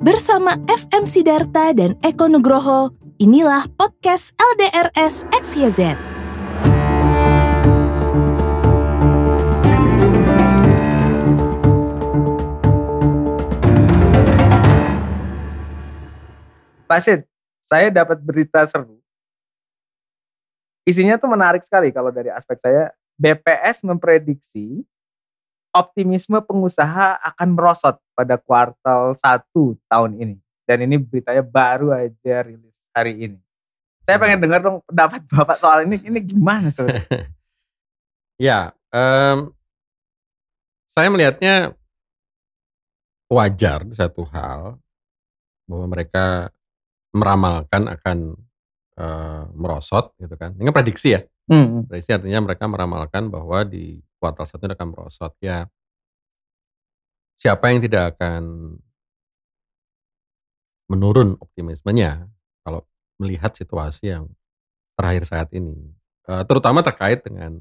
Bersama FM Sidarta dan Eko Nugroho, inilah podcast LDRS XYZ. Pak Sid, saya dapat berita seru. Isinya tuh menarik sekali kalau dari aspek saya. BPS memprediksi optimisme pengusaha akan merosot pada kuartal 1 tahun ini. Dan ini beritanya baru aja rilis hari ini. Saya Hmm. pengen dengar dong pendapat Bapak soal ini. Ini gimana sebenarnya? Ya, em, saya melihatnya wajar satu hal bahwa mereka meramalkan akan eh, merosot gitu kan. Ini kan prediksi ya. Hmm. Prediksi artinya mereka meramalkan bahwa di kuartal satu akan merosot. Ya, siapa yang tidak akan menurun optimismenya kalau melihat situasi yang terakhir saat ini, Eh, terutama terkait dengan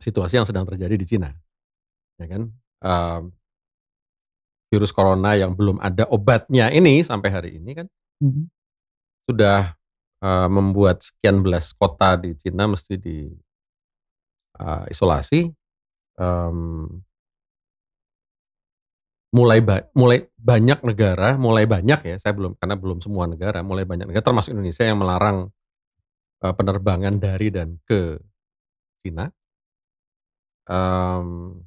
situasi yang sedang terjadi di Cina, ya kan? Em, virus corona yang belum ada obatnya ini sampai hari ini kan Mhm. sudah eh, membuat sekian belas kota di Cina mesti di eh, isolasi. Em, mulai ba- mulai banyak negara, mulai banyak ya, saya belum karena belum semua negara, mulai banyak negara termasuk Indonesia yang melarang eh, penerbangan dari dan ke Cina. Em,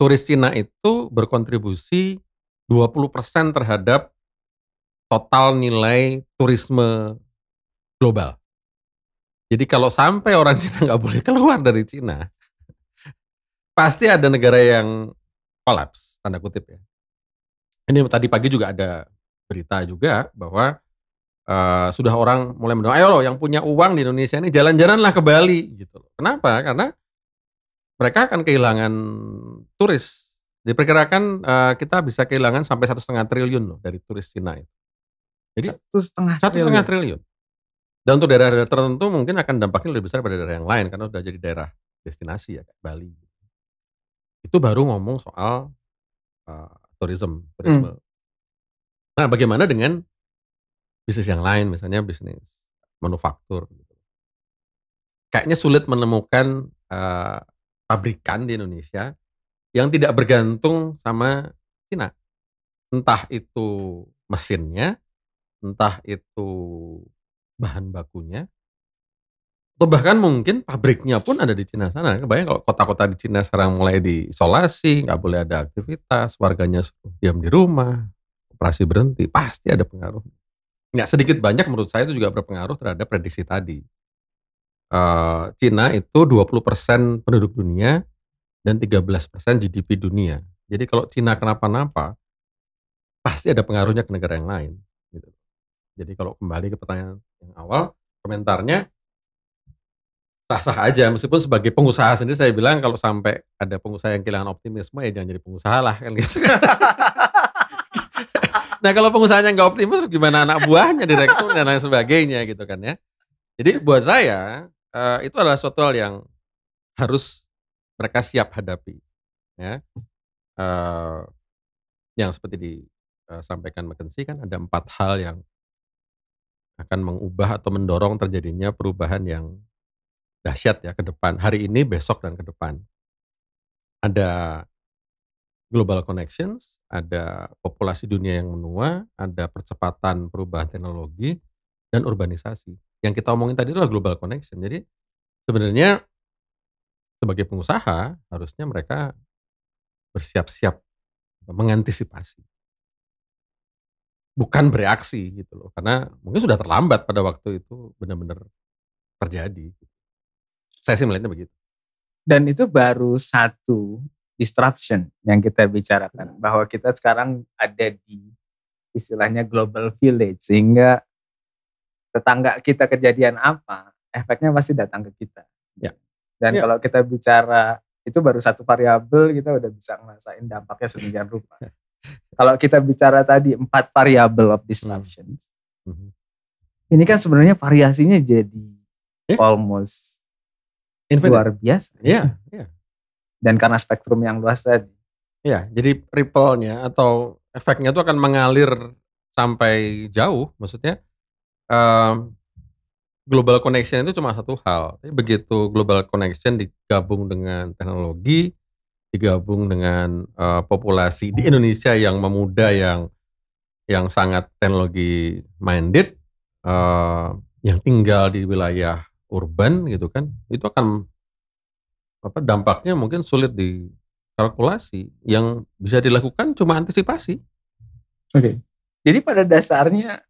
turis Cina itu berkontribusi 20% terhadap total nilai turisme global. Jadi kalau sampai orang Cina nggak boleh keluar dari Cina, pasti ada negara yang kolaps, tanda kutip ya. Ini tadi pagi juga ada berita juga bahwa eh, sudah orang mulai mendoa, ayo loh yang punya uang di Indonesia ini jalan-jalanlah ke Bali gitu. loh. Kenapa? Karena mereka akan kehilangan turis. Diperkirakan eh, kita bisa kehilangan sampai satu setengah triliun loh dari turis Cina itu. Jadi Satu setengah satu setengah triliun. Dan untuk daerah-daerah tertentu mungkin akan dampaknya lebih besar pada daerah yang lain karena sudah jadi daerah destinasi ya kayak Bali. Itu baru ngomong soal uh, tourism, turisme. Nah, bagaimana dengan bisnis yang lain, misalnya bisnis manufaktur? Gitu. Kayaknya sulit menemukan uh, pabrikan di Indonesia yang tidak bergantung sama Cina. Entah itu mesinnya, entah itu bahan bakunya, atau bahkan mungkin pabriknya pun ada di Cina sana. Kebayang kalau kota-kota di Cina sekarang mulai diisolasi, nggak boleh ada aktivitas, warganya diam di rumah, operasi berhenti, pasti ada pengaruh. Nggak sedikit banyak menurut saya itu juga berpengaruh terhadap prediksi tadi. Eh, Cina itu 20% penduduk dunia dan 13% GDP dunia. Jadi kalau Cina kenapa-napa, pasti ada pengaruhnya ke negara yang lain. Jadi kalau kembali ke pertanyaan yang awal, komentarnya sah-sah aja. Meskipun sebagai pengusaha sendiri saya bilang kalau sampai ada pengusaha yang kehilangan optimisme ya jangan jadi pengusaha lah kan gitu. nah kalau pengusahanya nggak optimis gimana anak buahnya, direktur dan lain sebagainya gitu kan ya. Jadi buat saya eh, itu adalah suatu hal yang harus mereka siap hadapi. Ya. Eh, yang seperti disampaikan McKinsey kan ada empat hal yang akan mengubah atau mendorong terjadinya perubahan yang dahsyat ya ke depan. Hari ini, besok, dan ke depan. Ada global connections, ada populasi dunia yang menua, ada percepatan perubahan teknologi, dan urbanisasi. Yang kita omongin tadi adalah global connection. Jadi sebenarnya sebagai pengusaha harusnya mereka bersiap-siap mengantisipasi bukan bereaksi gitu loh karena mungkin sudah terlambat pada waktu itu benar-benar terjadi saya sih melihatnya begitu Dan itu baru satu disruption yang kita bicarakan. Bahwa kita sekarang ada di istilahnya global village. Sehingga tetangga kita kejadian apa, efeknya pasti datang ke kita. Ya. Dan Ya. kalau kita bicara, itu baru satu variabel, kita udah bisa ngerasain dampaknya sedemikian rupa. Kalau kita bicara tadi empat variabel of disruption, Mhm. ini kan sebenarnya variasinya jadi Ya. almost Infinite. luar biasa. Iya, iya. Dan karena spektrum yang luas tadi. Ya, jadi ripple-nya atau efeknya itu akan mengalir sampai jauh. Maksudnya um, global connection itu cuma satu hal. Begitu global connection digabung dengan teknologi, digabung dengan uh, populasi di Indonesia yang memuda yang yang sangat teknologi minded, uh, yang tinggal di wilayah urban gitu kan, itu akan apa dampaknya mungkin sulit dikalkulasi. Yang bisa dilakukan cuma antisipasi. Oke. Okay. Jadi pada dasarnya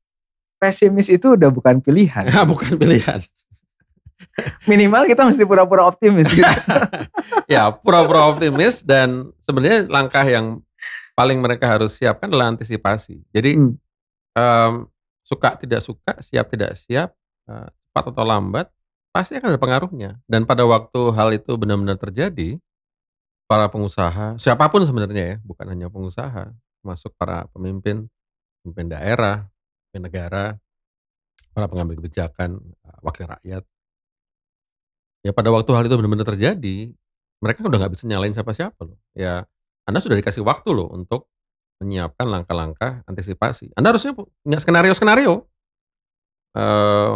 pesimis itu udah bukan pilihan. Ya, bukan pilihan. Minimal kita mesti pura-pura optimis gitu. ya, pura-pura optimis dan sebenarnya langkah yang paling mereka harus siapkan adalah antisipasi. Jadi hmm. um, suka tidak suka, siap tidak siap, uh, cepat atau lambat, pasti akan ada pengaruhnya. Dan pada waktu hal itu benar-benar terjadi, para pengusaha, siapa pun sebenarnya ya, bukan hanya pengusaha, masuk para pemimpin, pemimpin daerah, pemimpin negara, para pengambil kebijakan, eh, wakil rakyat. Ya pada waktu hal itu benar-benar terjadi, mereka udah nggak bisa nyalain siapa-siapa loh. Ya Anda sudah dikasih waktu loh untuk menyiapkan langkah-langkah antisipasi. Anda harusnya punya skenario-skenario uh,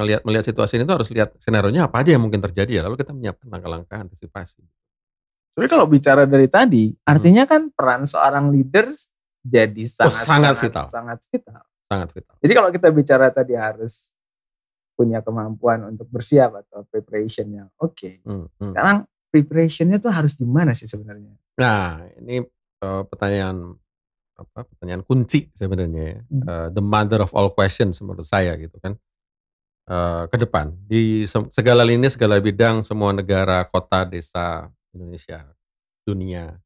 melihat melihat situasi ini tuh harus lihat skenario-nya apa aja yang mungkin terjadi ya, lalu kita menyiapkan langkah-langkah antisipasi. Tapi kalau bicara dari tadi, hmm. artinya kan peran seorang leader jadi sangat oh, sangat, sangat vital. Sangat vital. Sangat vital. Jadi kalau kita bicara tadi harus punya kemampuan untuk bersiap atau preparation yang oke. Okay. Hmm, hmm. Sekarang preparationnya tuh harus gimana sih sebenarnya? Nah, ini uh, pertanyaan apa pertanyaan kunci sebenarnya ya. Hmm. Uh, the mother of all questions menurut saya gitu kan. Uh, ke depan di segala lini segala bidang semua negara kota desa Indonesia dunia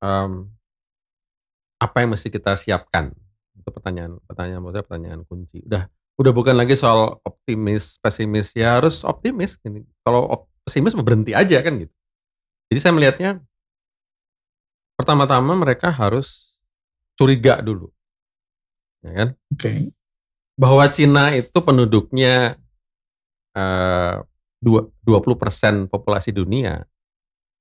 um, apa yang mesti kita siapkan itu pertanyaan pertanyaan maksudnya pertanyaan kunci udah udah bukan lagi soal optimis pesimis ya harus optimis ini kalau pesimis berhenti aja kan gitu jadi saya melihatnya pertama-tama mereka harus curiga dulu. Ya kan? Oke. Okay. Bahwa Cina itu penduduknya uh, 20% populasi dunia.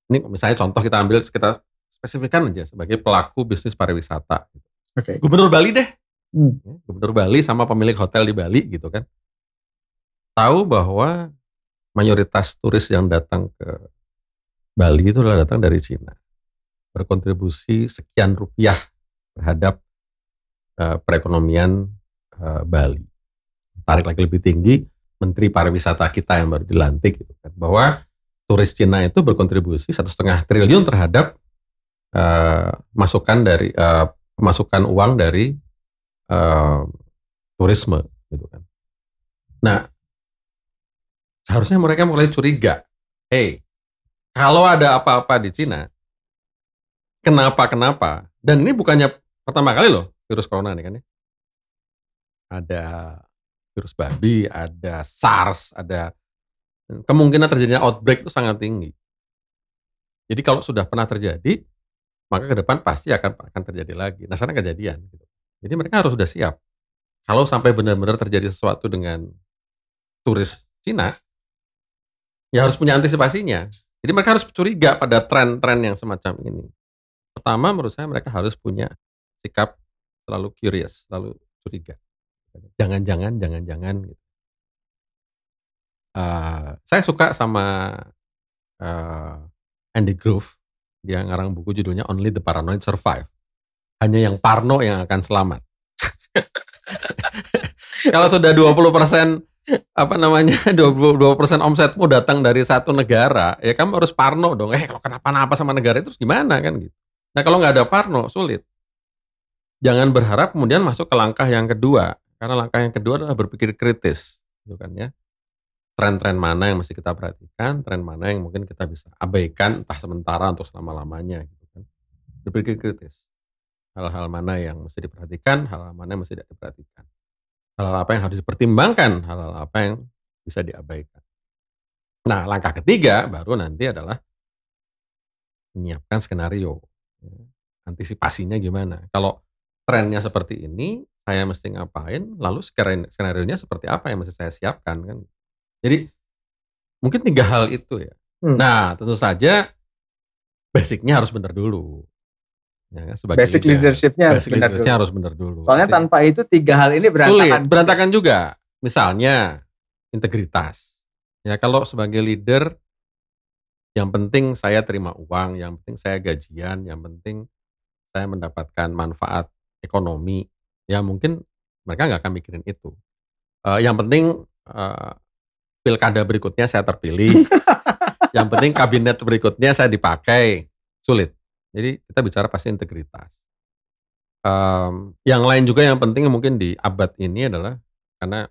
Ini misalnya contoh kita ambil kita spesifikkan aja sebagai pelaku bisnis pariwisata. Oke. Okay. Gubernur Bali deh. Hmm. Ya, Gubernur Bali sama pemilik hotel di Bali gitu kan. Tahu bahwa mayoritas turis yang datang ke Bali itu adalah datang dari Cina berkontribusi sekian rupiah terhadap uh, perekonomian uh, Bali. Tarik lagi lebih tinggi, Menteri Pariwisata kita yang baru dilantik gitu kan, bahwa turis Cina itu berkontribusi satu setengah triliun terhadap uh, masukan dari uh, pemasukan uang dari uh, turisme gitu kan. Nah, seharusnya mereka mulai curiga, hey, kalau ada apa-apa di Cina, kenapa-kenapa. Dan ini bukannya pertama kali loh virus corona ini kan ya. Ada virus babi, ada SARS, ada kemungkinan terjadinya outbreak itu sangat tinggi. Jadi kalau sudah pernah terjadi, maka ke depan pasti akan akan terjadi lagi. Nah, sana kejadian. Gitu. Jadi mereka harus sudah siap. Kalau sampai benar-benar terjadi sesuatu dengan turis Cina, ya harus punya antisipasinya. Jadi mereka harus curiga pada tren-tren yang semacam ini. Pertama menurut saya mereka harus punya sikap selalu curious, selalu curiga. Jangan-jangan, jangan-jangan gitu. Uh, saya suka sama uh, Andy Grove, dia ngarang buku judulnya Only the Paranoid Survive. Hanya yang parno yang akan selamat. Kalau sudah 20 persen apa namanya 22 persen omsetmu datang dari satu negara, ya kamu harus parno dong. Eh kalau kenapa-napa sama negara itu gimana kan gitu. Nah kalau nggak ada Parno sulit. Jangan berharap kemudian masuk ke langkah yang kedua, karena langkah yang kedua adalah berpikir kritis, gitu kan ya. Tren-tren mana yang mesti kita perhatikan, tren mana yang mungkin kita bisa abaikan entah sementara untuk selama-lamanya, gitu kan. Berpikir kritis. Hal-hal mana yang mesti diperhatikan, hal-hal mana yang mesti tidak diperhatikan. Hal-hal apa yang harus dipertimbangkan, hal-hal apa yang bisa diabaikan. Nah, langkah ketiga baru nanti adalah menyiapkan skenario antisipasinya gimana? Kalau trennya seperti ini, saya mesti ngapain? Lalu skenario-nya seperti apa yang mesti saya siapkan kan? Jadi mungkin tiga hal itu ya. Hmm. Nah, tentu saja basicnya harus benar dulu. Ya, kan, sebagai Basic leader. leadershipnya harus benar dulu. harus benar dulu. Soalnya Jadi, tanpa itu tiga hal ini sulit, berantakan. berantakan juga. Misalnya integritas. Ya kalau sebagai leader yang penting saya terima uang, yang penting saya gajian, yang penting saya mendapatkan manfaat ekonomi. Ya mungkin mereka nggak akan mikirin itu. Eh, yang penting eh, pilkada berikutnya saya terpilih. yang penting kabinet berikutnya saya dipakai. Sulit. Jadi kita bicara pasti integritas. Em, yang lain juga yang penting mungkin di abad ini adalah karena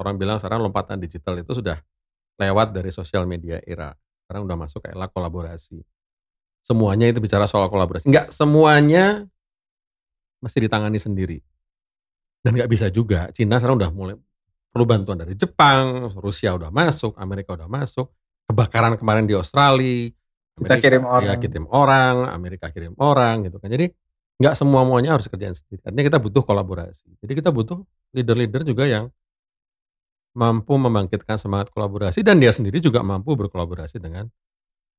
orang bilang sekarang lompatan digital itu sudah lewat dari sosial media era. Sekarang udah masuk ke era kolaborasi. Semuanya itu bicara soal kolaborasi. Enggak semuanya mesti ditangani sendiri. Dan nggak bisa juga. Cina sekarang udah mulai perlu bantuan dari Jepang, Rusia udah masuk, Amerika udah masuk. Kebakaran kemarin di Australia. Kita Amerika- kirim orang. Ya, kirim orang, Amerika kirim orang gitu kan. Jadi nggak semua muanya harus kerjaan sendiri. Artinya kita butuh kolaborasi. Jadi kita butuh leader-leader juga yang mampu membangkitkan semangat kolaborasi dan dia sendiri juga mampu berkolaborasi dengan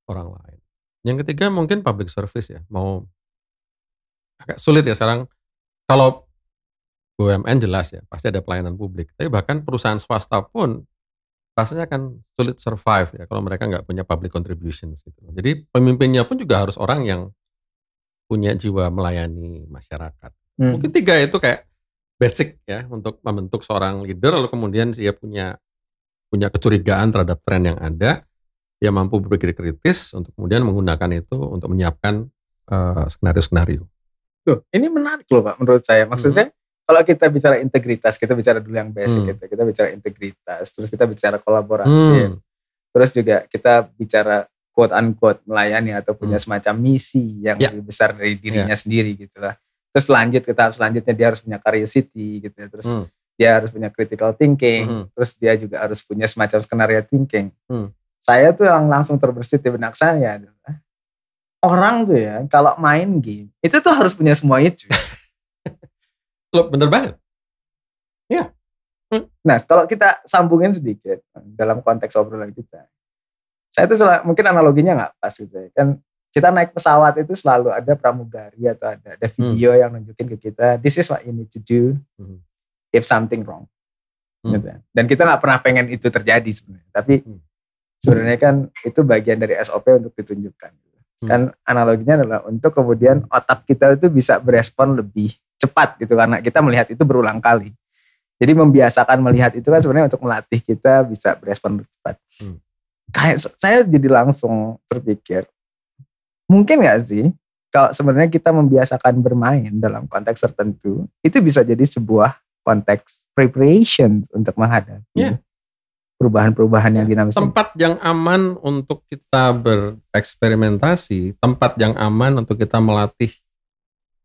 orang lain. Yang ketiga mungkin public service ya. Mau agak sulit ya sekarang kalau BUMN jelas ya pasti ada pelayanan publik. Tapi bahkan perusahaan swasta pun rasanya akan sulit survive ya kalau mereka nggak punya public contributions gitu. Jadi pemimpinnya pun juga harus orang yang punya jiwa melayani masyarakat. Hmm. Mungkin tiga itu kayak basic ya untuk membentuk seorang leader lalu kemudian dia punya punya kecurigaan terhadap tren yang ada, dia mampu berpikir kritis untuk kemudian menggunakan itu untuk menyiapkan eh, skenario-skenario. Tuh, ini menarik loh Pak menurut saya. Maksud Hmm. saya kalau kita bicara integritas, kita bicara dulu yang basic Hmm. gitu. Kita bicara integritas, terus kita bicara kolaborasi. Hmm. Terus juga kita bicara quote unquote melayani atau punya Hmm. semacam misi yang Ya. lebih besar dari dirinya sendiri gitu lah. Terus lanjut kita harus selanjutnya dia harus punya curiosity gitu ya. Terus Hmm. dia harus punya critical thinking, Mhm. terus dia juga harus punya semacam skenario thinking. Hmm. Saya tuh yang langsung terbersit di benak saya adalah orang tuh ya kalau main game itu tuh harus punya semua itu. Loh, bener banget. Nah, kalau kita sambungin sedikit dalam konteks obrolan kita, saya tuh sel- mungkin analoginya nggak pas gitu ya. Kan kita naik pesawat itu selalu ada pramugari atau ada ada video yang nunjukin ke kita, this is what you need to do Hmm. if something wrong. Hmm. Gitu ya. Dan kita nggak pernah pengen itu terjadi sebenarnya. Tapi Hmm. sebenarnya kan itu bagian dari SOP untuk ditunjukkan. Hmm. Kan analoginya adalah untuk kemudian otak kita itu bisa berespon lebih cepat gitu karena kita melihat itu berulang kali. Jadi membiasakan melihat itu kan sebenarnya untuk melatih kita bisa berespon cepat. Hmm. Kayak saya jadi langsung terpikir, mungkin nggak sih kalau sebenarnya kita membiasakan bermain dalam konteks tertentu, itu bisa jadi sebuah konteks preparation untuk menghadapi Ya. perubahan-perubahan yang dinamis. ini. Tempat yang aman untuk kita bereksperimentasi, tempat yang aman untuk kita melatih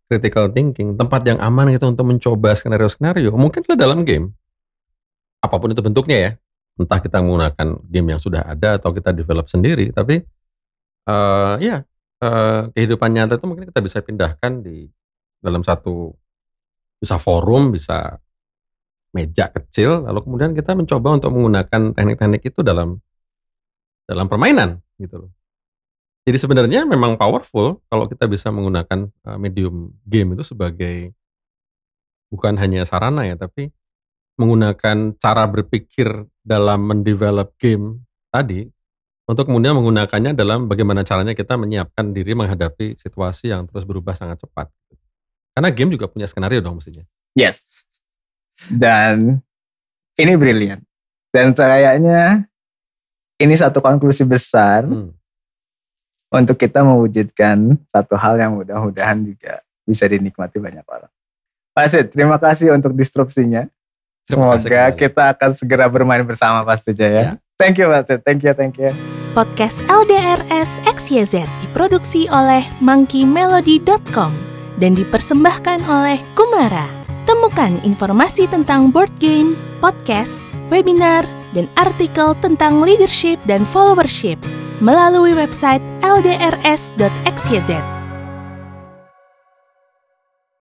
critical thinking, tempat yang aman itu untuk mencoba skenario-skenario, mungkin adalah dalam game. Apa pun itu bentuknya ya. Entah kita menggunakan game yang sudah ada atau kita develop sendiri, tapi eh ya eh, kehidupan nyata itu mungkin kita bisa pindahkan di dalam satu bisa forum, bisa meja kecil, lalu kemudian kita mencoba untuk menggunakan teknik-teknik itu dalam dalam permainan gitu loh. Jadi sebenarnya memang powerful kalau kita bisa menggunakan uh, medium game itu sebagai bukan hanya sarana ya, tapi menggunakan cara berpikir dalam mendevelop game tadi untuk kemudian menggunakannya dalam bagaimana caranya kita menyiapkan diri menghadapi situasi yang terus berubah sangat cepat. Karena game juga punya skenario dong mestinya. Yes. Dan ini brilian. Dan kayaknya ini satu konklusi besar Hmm. Untuk kita mewujudkan satu hal yang mudah-mudahan juga bisa dinikmati banyak orang. Pak Sid, terima kasih untuk disrupsinya. Semoga kita akan segera bermain bersama Pak Setuja ya. Ya. Thank you Pak Sid, thank you, thank you. Podcast LDRS XYZ diproduksi oleh monkeymelody.com dan dipersembahkan oleh Kumara. Temukan informasi tentang board game, podcast, webinar, dan artikel tentang leadership dan followership melalui website ldrs.xyz.